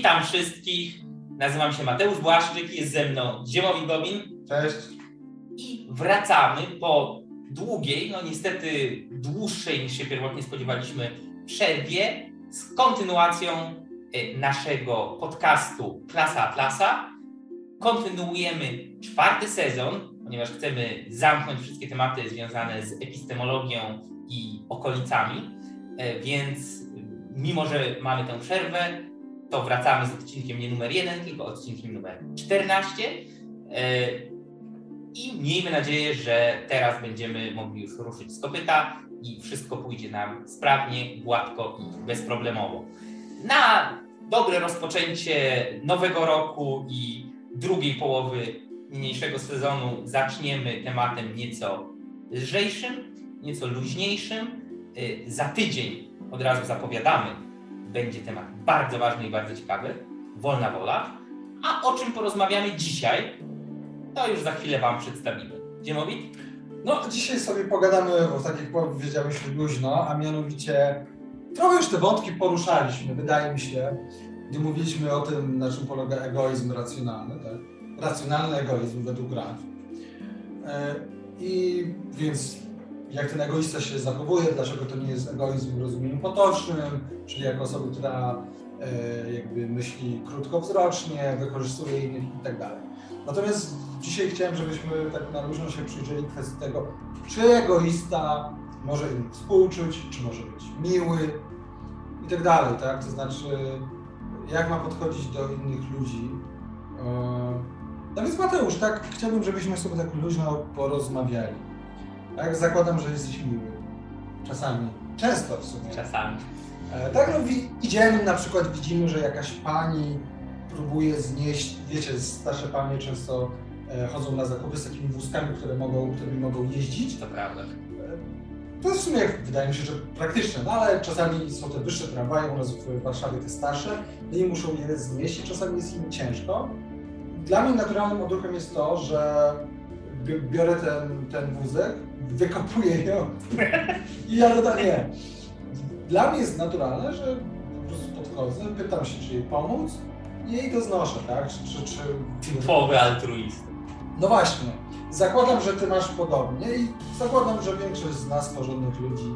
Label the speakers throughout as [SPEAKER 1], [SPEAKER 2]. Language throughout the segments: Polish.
[SPEAKER 1] Witam wszystkich. Nazywam się Mateusz Błaszczyk, jest ze mną Ziemowi Gobin.
[SPEAKER 2] Cześć.
[SPEAKER 1] I wracamy po długiej, no niestety dłuższej niż się pierwotnie spodziewaliśmy, przerwie z kontynuacją e, naszego podcastu Klasa Atlasa. Kontynuujemy czwarty sezon, ponieważ chcemy zamknąć wszystkie tematy związane z epistemologią i okolicami, e, więc mimo, że mamy tę przerwę, to wracamy z odcinkiem nie numer jeden, tylko odcinkiem numer 14. E, I miejmy nadzieję, że teraz będziemy mogli już ruszyć z kopyta i wszystko pójdzie nam sprawnie, gładko i bezproblemowo. Na dobre rozpoczęcie nowego roku i drugiej połowy niniejszego sezonu zaczniemy tematem nieco lżejszym, nieco luźniejszym. E, za tydzień od razu zapowiadamy, będzie temat bardzo ważny i bardzo ciekawy, wolna wola. A o czym porozmawiamy dzisiaj, to już za chwilę Wam przedstawimy. Dziemowit?
[SPEAKER 2] No, dzisiaj sobie pogadamy, o tak jak powiedziałyśmy luźno, a mianowicie trochę już te wątki poruszaliśmy, wydaje mi się, gdy mówiliśmy o tym, na czym polega egoizm racjonalny, tak? Racjonalny egoizm według Rand. E, I więc jak ten egoista się zachowuje, dlaczego to nie jest egoizm w rozumieniu potocznym, czyli jako osoby, która e, jakby myśli krótkowzrocznie, wykorzystuje innych i tak dalej. Natomiast dzisiaj chciałem, żebyśmy tak na luźno się przyjrzeli kwestii tego, czy egoista może im współczuć, czy może być miły i tak dalej, tak? To znaczy, jak ma podchodzić do innych ludzi. E, no więc Mateusz, tak chciałbym, żebyśmy sobie tak luźno porozmawiali. Tak, zakładam, że jesteś miły. Czasami. Często w sumie.
[SPEAKER 1] Czasami.
[SPEAKER 2] E, tak, no idziemy, na przykład widzimy, że jakaś pani próbuje znieść, wiecie, starsze panie często e, chodzą na zakupy z takimi wózkami, które mogą, którymi mogą jeździć.
[SPEAKER 1] To prawda.
[SPEAKER 2] E, to jest w sumie, wydaje mi się, że praktyczne, no ale czasami są te wyższe tramwaje, u nas w Warszawie te starsze, no i muszą je znieść i czasami jest im ciężko. Dla mnie naturalnym odruchem jest to, że biorę ten, ten wózek, wykopuję ją i ja to nie. Dla mnie jest naturalne, że po prostu podchodzę, pytam się, czy jej pomóc i jej to znoszę, tak? Czy, czy, czy...
[SPEAKER 1] Typowy altruista.
[SPEAKER 2] No właśnie. Zakładam, że ty masz podobnie i zakładam, że większość z nas, porządnych ludzi,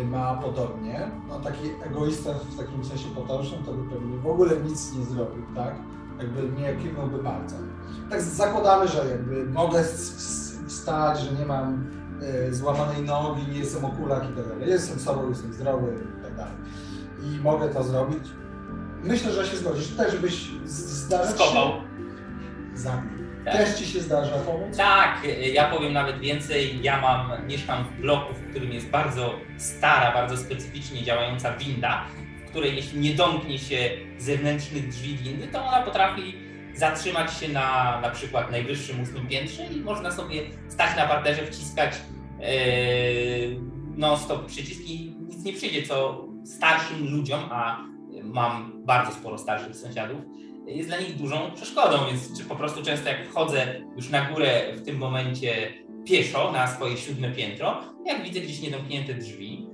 [SPEAKER 2] y, ma podobnie. No taki egoista w takim sensie potocznym to by pewnie w ogóle nic nie zrobił, tak? Jakby nie kiwnąłby palcem. Tak zakładamy, że jakby mogę wstać, że nie mam y, złamanej nogi, nie jestem okulak i tak dalej. Jestem sobą, jestem zdrowy i tak dalej. I mogę to zrobić. Myślę, że się zgodzisz. Tutaj, żebyś zdarzył
[SPEAKER 1] Skopał.
[SPEAKER 2] Zabił. Tak. Też ci się zdarza pomóc?
[SPEAKER 1] Tak, ja powiem nawet więcej. Ja mam, mieszkam w bloku, w którym jest bardzo stara, bardzo specyficznie działająca winda, której jeśli nie domknie się zewnętrznych drzwi windy, to ona potrafi zatrzymać się na na przykład najwyższym ósmym piętrze i można sobie stać na parterze, wciskać yy, non-stop przyciski, nic nie przyjdzie, co starszym ludziom, a mam bardzo sporo starszych sąsiadów, jest dla nich dużą przeszkodą, więc czy po prostu często jak wchodzę już na górę w tym momencie pieszo na swoje siódme piętro, jak widzę gdzieś niedomknięte drzwi,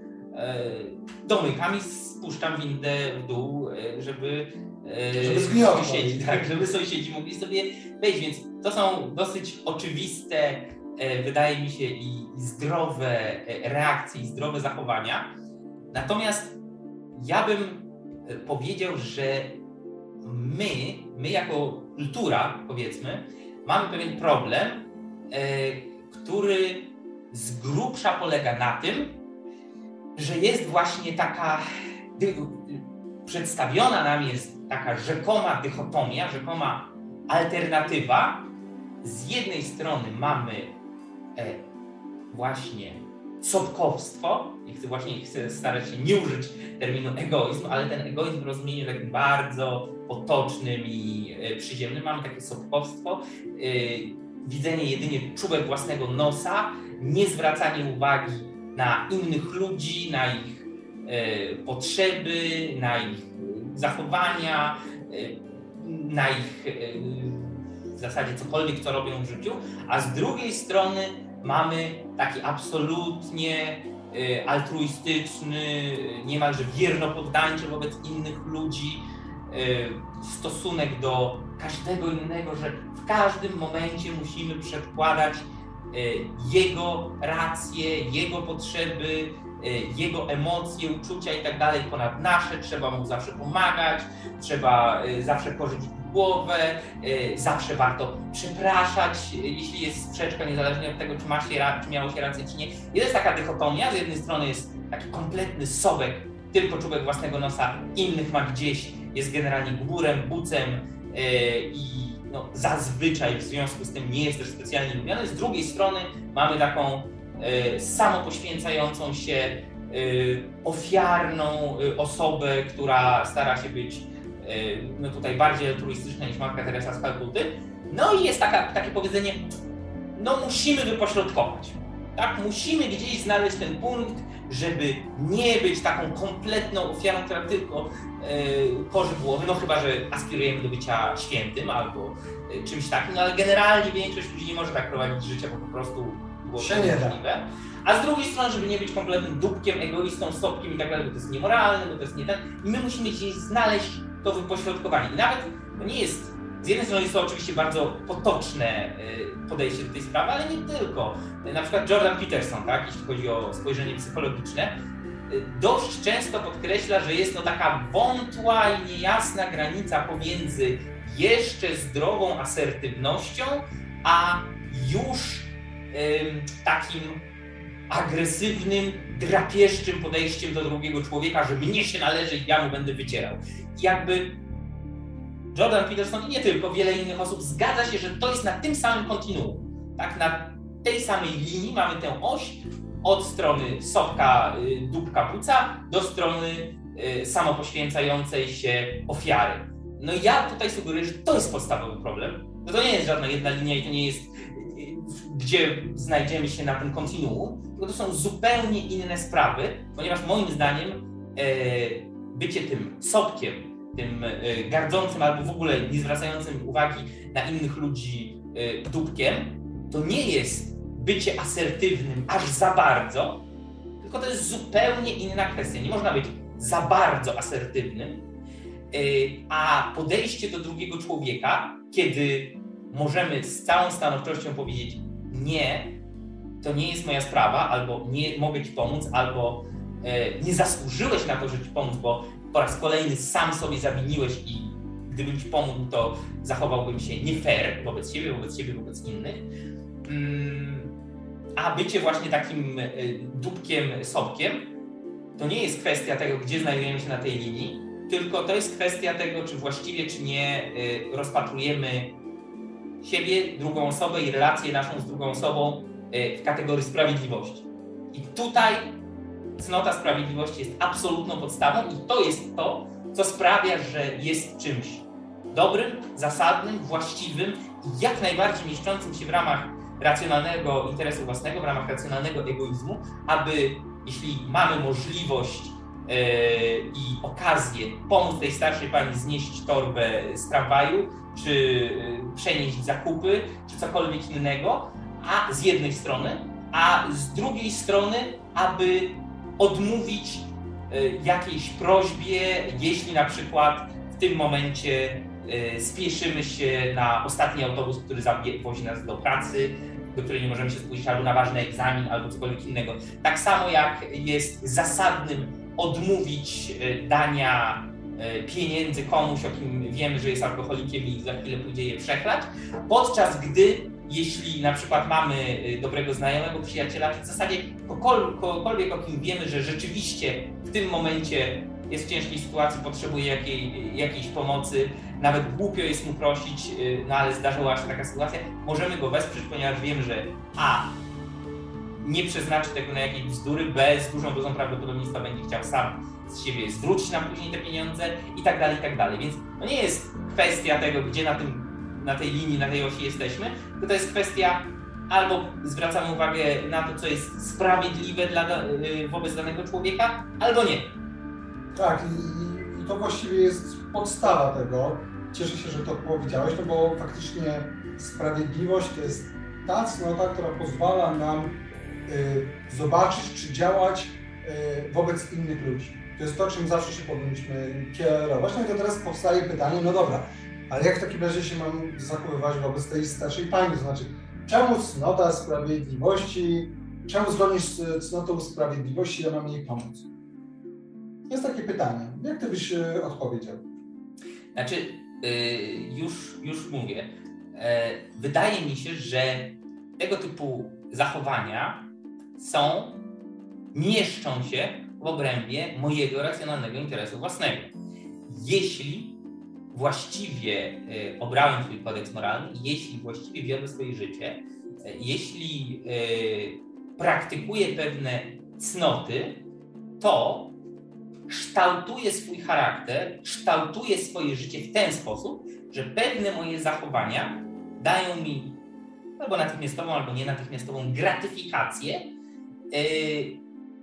[SPEAKER 1] domykam i spuszczam windę w dół, yy, żeby
[SPEAKER 2] żeby zgniotło.
[SPEAKER 1] Sąsiedzi, tak, żeby sąsiedzi mogli sobie wejść, więc to są dosyć oczywiste, e, wydaje mi się, i zdrowe e, reakcje, i zdrowe zachowania. Natomiast ja bym e, powiedział, że my, my jako kultura, powiedzmy, mamy pewien problem, który z grubsza polega na tym, że jest właśnie taka przedstawiona nam jest taka rzekoma dychotomia, rzekoma alternatywa. Z jednej strony mamy e, właśnie sobkowstwo, nie chcę właśnie chcę starać się nie użyć terminu egoizm, ale ten egoizm w rozumieniu takim bardzo potocznym i e, przyziemnym. Mamy takie sobkowstwo, e, widzenie jedynie czubek własnego nosa, nie zwracanie uwagi na innych ludzi, na ich E, potrzeby, na ich zachowania, e, na ich e, w zasadzie cokolwiek, co robią w życiu, a z drugiej strony mamy taki absolutnie altruistyczny, niemalże wiernopoddańczy wobec innych ludzi stosunek do każdego innego, że w każdym momencie musimy przedkładać jego racje, jego potrzeby, jego emocje, uczucia i tak dalej ponad nasze, trzeba mu zawsze pomagać, trzeba zawsze pożyć głowę, zawsze warto przepraszać, jeśli jest sprzeczka, niezależnie od tego, czy, ma się, czy miało się rację, czy nie. I to jest taka dychotomia, z jednej strony jest taki kompletny sobek, tylko czubek własnego nosa, innych ma gdzieś, jest generalnie gburem, bucem i no, zazwyczaj w związku z tym nie jest też specjalnie lubiany. Z drugiej strony mamy taką y, samopoświęcającą się, ofiarną osobę, która stara się być no tutaj bardziej altruistyczne niż Matka Teresa z Kalkuty. No i jest taka, takie powiedzenie, no musimy wypośrodkować. Tak, musimy gdzieś znaleźć ten punkt, żeby nie być taką kompletną ofiarą, która tylko yy, korzy głowy, no chyba, że aspirujemy do bycia świętym albo yy, czymś takim, no ale generalnie większość ludzi nie może tak prowadzić życia, bo po prostu było to niemożliwe. A z drugiej strony, żeby nie być kompletnym dupkiem, egoistą, stopkiem i tak dalej, bo to jest niemoralne, bo to jest nie ten. I my musimy gdzieś znaleźć to wypośrodkowanie. I nawet to nie jest, z jednej strony jest to oczywiście bardzo potoczne y, podejście do tej sprawy, ale nie tylko. Na przykład Jordan Peterson, tak, jeśli chodzi o spojrzenie psychologiczne, y, dość często podkreśla, że jest no taka wątła i niejasna granica pomiędzy jeszcze zdrową asertywnością, a już takim agresywnym, drapieżczym podejściem do drugiego człowieka, że mnie się należy i ja mu będę wycierał. I jakby Jordan Peterson i nie tylko, wiele innych osób zgadza się, że to jest na tym samym kontinuum. Tak, na tej samej linii mamy tę oś od strony sopka, y, dupka, puca do strony y, samopoświęcającej się ofiary. No ja tutaj sugeruję, że to jest podstawowy problem. No to nie jest żadna jedna linia i to nie jest gdzie znajdziemy się na tym kontinuum, tylko to są zupełnie inne sprawy, ponieważ moim zdaniem e, bycie tym sopkiem, tym e, gardzącym albo w ogóle nie zwracającym uwagi na innych ludzi e, dupkiem, to nie jest bycie asertywnym aż za bardzo, tylko to jest zupełnie inna kwestia. Nie można być za bardzo asertywnym, a podejście do drugiego człowieka, kiedy możemy z całą stanowczością powiedzieć nie, to nie jest moja sprawa, albo nie mogę ci pomóc, albo e, nie zasłużyłeś na to, że ci pomóc, bo po raz kolejny sam sobie zawiniłeś i gdybym ci pomógł, to zachowałbym się nie fair wobec siebie, wobec siebie, wobec innych. Mm, a bycie właśnie takim e, dupkiem, sobkiem, to nie jest kwestia tego, gdzie znajdujemy się na tej linii, tylko to jest kwestia tego, czy właściwie, czy nie e, rozpatrujemy siebie, drugą osobę i relację naszą z drugą osobą e, w kategorii sprawiedliwości. I tutaj cnota sprawiedliwości jest absolutną podstawą i to jest to, co sprawia, że jest czymś dobrym, zasadnym, właściwym i jak najbardziej mieszczącym się w ramach racjonalnego interesu własnego, w ramach racjonalnego egoizmu, aby jeśli mamy możliwość yy, i okazję pomóc tej starszej pani znieść torbę z tramwaju, czy y, przenieść zakupy, czy cokolwiek innego, a z jednej strony, a z drugiej strony, aby odmówić y, jakiejś prośbie, jeśli na przykład w tym momencie y, spieszymy się na ostatni autobus, który wozi nas do pracy, do której nie możemy się spóźnić, albo na ważny egzamin, albo cokolwiek innego. Tak samo jak jest zasadnym odmówić dania E, pieniędzy komuś, o kim wiemy, że jest alkoholikiem i za chwilę pójdzie je przechlać, podczas gdy jeśli na przykład mamy e, dobrego znajomego, przyjaciela, w zasadzie kogokolwiek, o kim wiemy, że rzeczywiście w tym momencie jest w ciężkiej sytuacji, potrzebuje jakiej, jakiejś pomocy, nawet głupio jest mu prosić, e, no ale zdarzyła się taka sytuacja, możemy go wesprzeć, ponieważ wiemy, że a, nie przeznaczy tego na jakieś bzdury, b, z dużą dozą prawdopodobieństwa będzie chciał sam z siebie zwrócić nam później te pieniądze i tak dalej, i tak dalej. Więc to nie jest kwestia tego, gdzie na, tym, na tej linii, na tej osi jesteśmy, to jest kwestia albo zwracamy uwagę na to, co jest sprawiedliwe dla, y, wobec danego człowieka, albo nie.
[SPEAKER 2] Tak, i, i to właściwie jest podstawa tego. Cieszę się, że to powiedziałeś, no bo faktycznie sprawiedliwość to jest ta cnota, która pozwala nam y, zobaczyć czy działać y, wobec innych ludzi. To jest to, czym zawsze się powinniśmy kierować. No i to teraz powstaje pytanie, no dobra, ale jak w takim razie się mam zachowywać wobec tej starszej pani? To znaczy, czemu cnota sprawiedliwości, czemu zgodnie z cnotą sprawiedliwości ja mam jej pomóc? Jest takie pytanie. Jak ty byś e, odpowiedział?
[SPEAKER 1] Znaczy, yy, już, już mówię. E, wydaje mi się, że tego typu zachowania są, mieszczą się w obrębie mojego racjonalnego interesu własnego. Jeśli właściwie e, obrałem swój kodeks moralny, jeśli właściwie wiodłem swoje życie, e, jeśli praktykuję pewne cnoty, to kształtuję swój charakter, kształtuję swoje życie w ten sposób, że pewne moje zachowania dają mi albo natychmiastową, albo nie natychmiastową gratyfikację,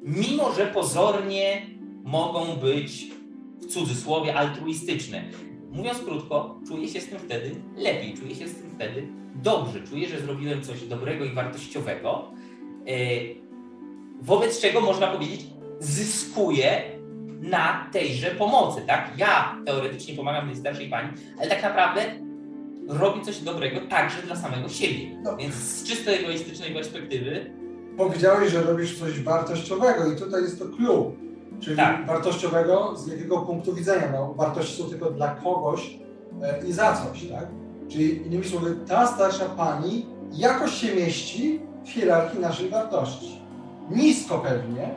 [SPEAKER 1] mimo że pozornie mogą być w cudzysłowie altruistyczne. Mówiąc krótko, czuję się z tym wtedy lepiej, czuję się z tym wtedy dobrze, czuję, że zrobiłem coś dobrego i wartościowego, yy, wobec czego można powiedzieć, zyskuję na tejże pomocy, tak? Ja teoretycznie pomagam tej starszej pani, ale tak naprawdę robi coś dobrego także dla samego siebie. No. Więc z czysto egoistycznej perspektywy.
[SPEAKER 2] Powiedziałeś, że robisz coś wartościowego i tutaj jest to clue. Czyli tak. wartościowego z jakiego punktu widzenia? No, wartości są tylko dla kogoś e, i za coś, tak? Czyli innymi słowy, ta starsza pani jakoś się mieści w hierarchii naszej wartości. Nisko pewnie,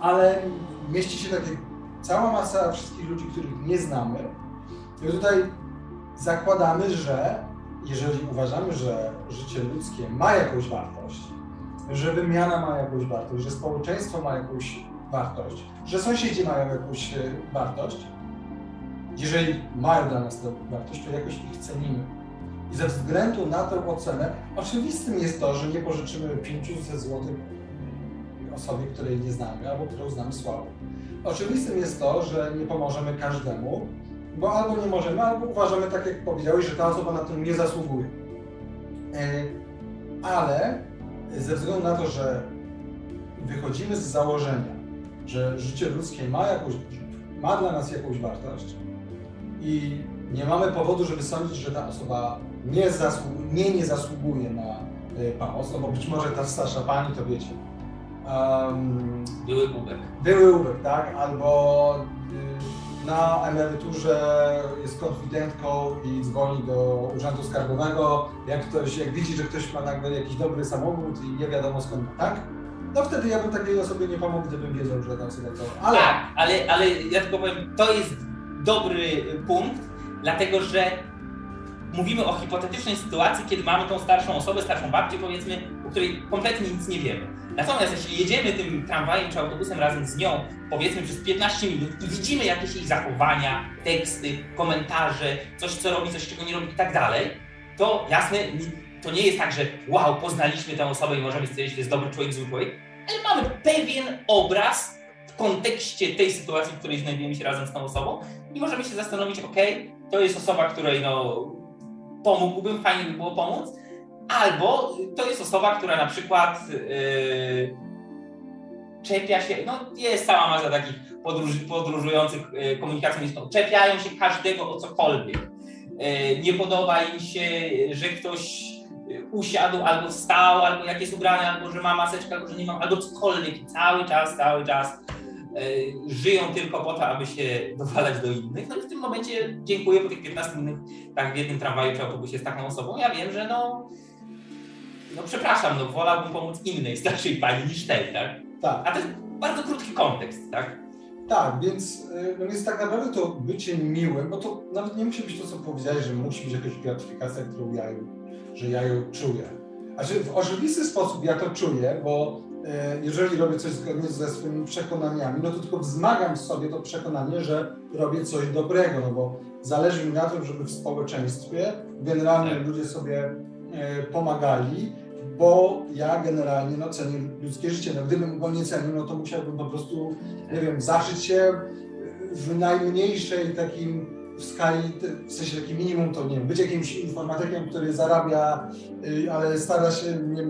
[SPEAKER 2] ale mieści się takie cała masa wszystkich ludzi, których nie znamy. I tutaj zakładamy, że jeżeli uważamy, że życie ludzkie ma jakąś wartość, że wymiana ma jakąś wartość, że społeczeństwo ma jakąś wartość, że sąsiedzi mają jakąś e, wartość, jeżeli mają dla nas tę wartość, to jakoś ich cenimy. I ze względu na tę ocenę, oczywistym jest to, że nie pożyczymy 500 zł osobie, której nie znamy albo którą znamy słabo. Oczywistym jest to, że nie pomożemy każdemu, bo albo nie możemy, albo uważamy, tak jak powiedziałeś, że ta osoba na to nie zasługuje. E, ale ze względu na to, że wychodzimy z założenia, że życie ludzkie ma, jakąś, ma dla nas jakąś wartość i nie mamy powodu, żeby sądzić, że ta osoba nie, nie, nie zasługuje na e, pomoc, no bo być może ta starsza pani, to wiecie,
[SPEAKER 1] Um, były ubek.
[SPEAKER 2] Były ubek, tak? Albo y, na emeryturze jest konfidentką i dzwoni do urzędu skarbowego, jak ktoś, jak widzi, że ktoś ma nagle jakiś dobry samochód i nie wiadomo skąd, tak? No wtedy ja bym takiej osobie nie pomógł, gdybym wiedział, że ta osoba to...
[SPEAKER 1] Ale... Tak, ale, ale ja tylko powiem, to jest dobry punkt, dlatego że mówimy o hipotetycznej sytuacji, kiedy mamy tą starszą osobę, starszą babcię powiedzmy, o której kompletnie nic nie wiemy. Natomiast jeśli jedziemy tym tramwajem czy autobusem razem z nią, powiedzmy przez 15 minut i widzimy jakieś jej zachowania, teksty, komentarze, coś co robi, coś czego nie robi i tak dalej, to jasne, to nie jest tak, że wow, poznaliśmy tę osobę i możemy stwierdzić, że to jest dobry człowiek, zły człowiek, ale mamy pewien obraz w kontekście tej sytuacji, w której znajdujemy się razem z tą osobą i możemy się zastanowić, ok, to jest osoba, której no pomógłbym, fajnie by było pomóc, Albo to jest osoba, która na przykład yy, czepia się, no jest cała masa takich podróż, podróżujących yy, komunikacjonistów, czepiają się każdego o cokolwiek. Yy, nie podoba im się, że ktoś usiadł albo wstał, albo jak jest ubrany, albo że ma maseczkę, albo że nie ma, albo cokolwiek. Cały czas, cały czas yy, żyją tylko po to, aby się dowalać do innych. No i w tym momencie dziękuję po tych 15 minut, tak w jednym tramwaju czy autobusie z taką osobą. Ja wiem, że no no przepraszam, no wolałbym pomóc innej starszej pani niż tej, tak? Tak. A to jest bardzo krótki kontekst, tak?
[SPEAKER 2] Tak, więc, y, no więc tak naprawdę to bycie miłym, bo to nawet nie musi być to, co powiedziałeś, że musi być jakaś gratyfikacja, którą ja że ja ją czuję. Znaczy w oczywisty sposób ja to czuję, bo y, jeżeli robię coś zgodnie ze swoimi przekonaniami, no to tylko wzmagam w sobie to przekonanie, że robię coś dobrego, no bo zależy mi na tym, żeby w społeczeństwie generalnie tak. ludzie sobie y, pomagali, bo ja generalnie no, cenię ludzkie życie. No, gdybym go nie cenił, no to musiałbym po prostu, nie wiem, zaszyć się w najmniejszej takim w skali, w sensie takie minimum to nie wiem, być jakimś informatykiem, który zarabia, y, ale stara się nie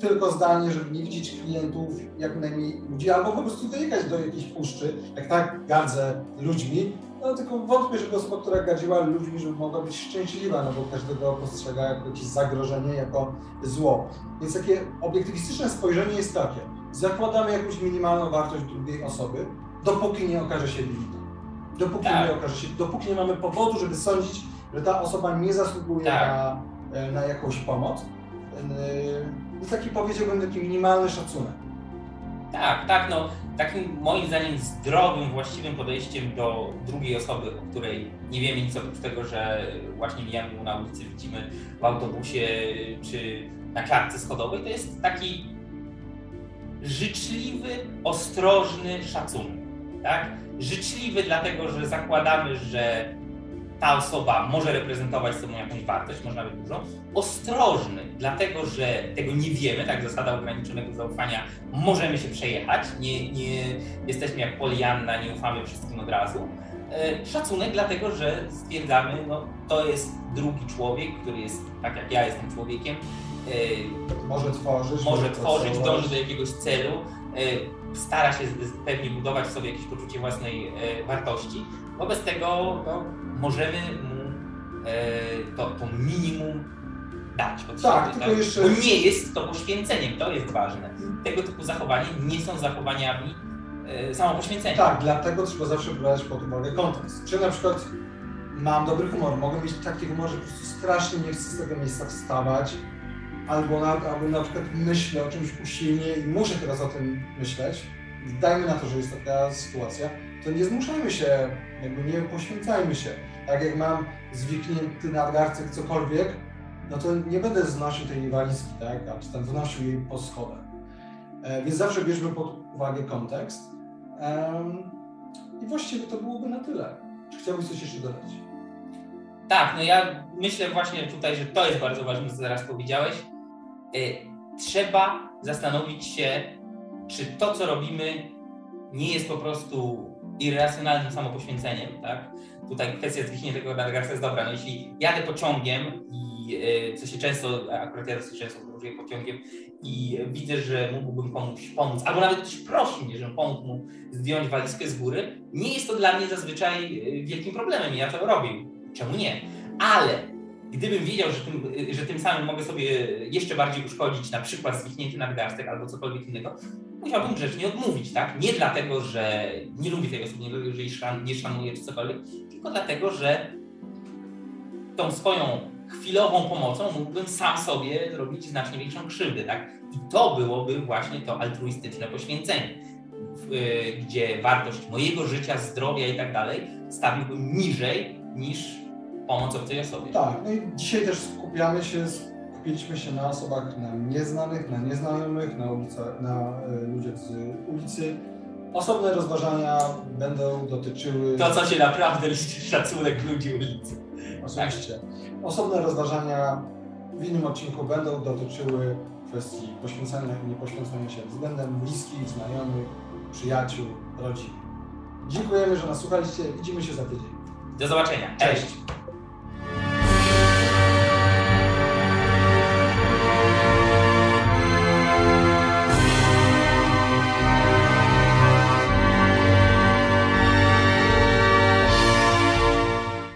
[SPEAKER 2] tylko zdalnie, żeby nie widzieć klientów, jak najmniej ludzi, albo po prostu dojechać do jakiejś puszczy, jak tak gardzę ludźmi, no tylko wątpię, żeby osoba, która gardziła ludźmi, żeby mogła być szczęśliwa, no bo każdego postrzega jako jakieś zagrożenie, jako zło. Więc takie obiektywistyczne spojrzenie jest takie, zakładamy jakąś minimalną wartość drugiej osoby, dopóki nie okaże się winna. Dopóki
[SPEAKER 1] Tak.
[SPEAKER 2] nie okaże się, dopóki nie mamy powodu, żeby sądzić, że ta osoba nie zasługuje
[SPEAKER 1] Tak.
[SPEAKER 2] na, e, na jakąś pomoc. Yy, Taki powiedziałbym taki minimalny szacunek.
[SPEAKER 1] Tak, tak, no takim moim zdaniem zdrowym, właściwym podejściem do drugiej osoby, o której nie wiemy nic oprócz tego, że właśnie mijamy ją na ulicy, widzimy w autobusie czy na klatce schodowej, to jest taki życzliwy, ostrożny szacunek, tak? Życzliwy dlatego, że zakładamy, że ta osoba może reprezentować sobą jakąś wartość, może nawet dużo. Ostrożny, dlatego że tego nie wiemy, tak zasada ograniczonego zaufania, możemy się przejechać, nie, nie jesteśmy jak Polianna, nie ufamy wszystkim od razu. E, Szacunek dlatego, że stwierdzamy, no to jest drugi człowiek, który jest tak jak ja jestem człowiekiem, e,
[SPEAKER 2] Może tworzyć.
[SPEAKER 1] może tworzyć,
[SPEAKER 2] pracować.
[SPEAKER 1] dąży do jakiegoś celu, stara się pewnie budować sobie jakieś poczucie własnej e, wartości. Wobec tego no, możemy mu e, to, to minimum dać od
[SPEAKER 2] Tak,
[SPEAKER 1] siebie.
[SPEAKER 2] tylko jeszcze-
[SPEAKER 1] Bo nie jest to poświęceniem, to jest ważne. Tego typu zachowania nie są zachowaniami e, samopoświęcenia.
[SPEAKER 2] Tak, dlatego trzeba zawsze brać pod uwagę kontekst. Czy na przykład mam dobry humor, mogę mieć taki humor, że po prostu strasznie nie chcę z tego miejsca wstawać, albo na, albo na przykład myślę o czymś usilnie i muszę teraz o tym myśleć. Dajmy na to, że jest taka sytuacja, to nie zmuszajmy się, jakby nie poświęcajmy się. Tak jak mam zwiknięty nadgarcek cokolwiek, no to nie będę znosił tej walizki, tak, a czy tam wnosił jej po schodach. E, Więc zawsze bierzmy pod uwagę kontekst. Em, I właściwie to byłoby na tyle. Czy chciałbyś coś jeszcze dodać?
[SPEAKER 1] Tak, no ja myślę właśnie tutaj, że to jest bardzo ważne, co zaraz powiedziałeś. Y, Trzeba zastanowić się, czy to, co robimy, nie jest po prostu irracjonalnym samopoświęceniem, tak? Tutaj kwestia zwichniętego nadgarstka jest dobra. No jeśli jadę pociągiem i y, co się często, akurat ja dosyć często podróżuję pociągiem i widzę, że mógłbym komuś pomóc, albo nawet ktoś prosi mnie, żebym pomógł mu zdjąć walizkę z góry, nie jest to dla mnie zazwyczaj y, wielkim problemem ja to robię. Czemu nie? Ale gdybym wiedział, że tym, że tym samym mogę sobie jeszcze bardziej uszkodzić, na przykład zwichnięty nadgarstek albo cokolwiek innego, musiałbym grzecznie odmówić, tak? Nie dlatego, że nie lubię tej osoby, nie dlatego, że jej szan, nie szanuję czy cokolwiek, tylko dlatego, że tą swoją chwilową pomocą mógłbym sam sobie zrobić znacznie większą krzywdę, tak? I to byłoby właśnie to altruistyczne poświęcenie, y, gdzie wartość mojego życia, zdrowia i tak dalej stawiłbym niżej niż pomoc obcej osobie.
[SPEAKER 2] Tak, no i dzisiaj też skupiamy się, skupiliśmy się na osobach nam nieznanych, na nieznajomych, na, ulicach, na y, ludziach z ulicy. Osobne rozważania będą dotyczyły...
[SPEAKER 1] To, co się naprawdę liczy, szacunek ludzi ulicy.
[SPEAKER 2] Oczywiście. Osobne rozważania w innym odcinku będą dotyczyły kwestii poświęcania i niepoświęcania się względem bliskich, znajomych, przyjaciół, rodzin. Dziękujemy, że nas słuchaliście. Widzimy się za tydzień.
[SPEAKER 1] Do zobaczenia. Cześć.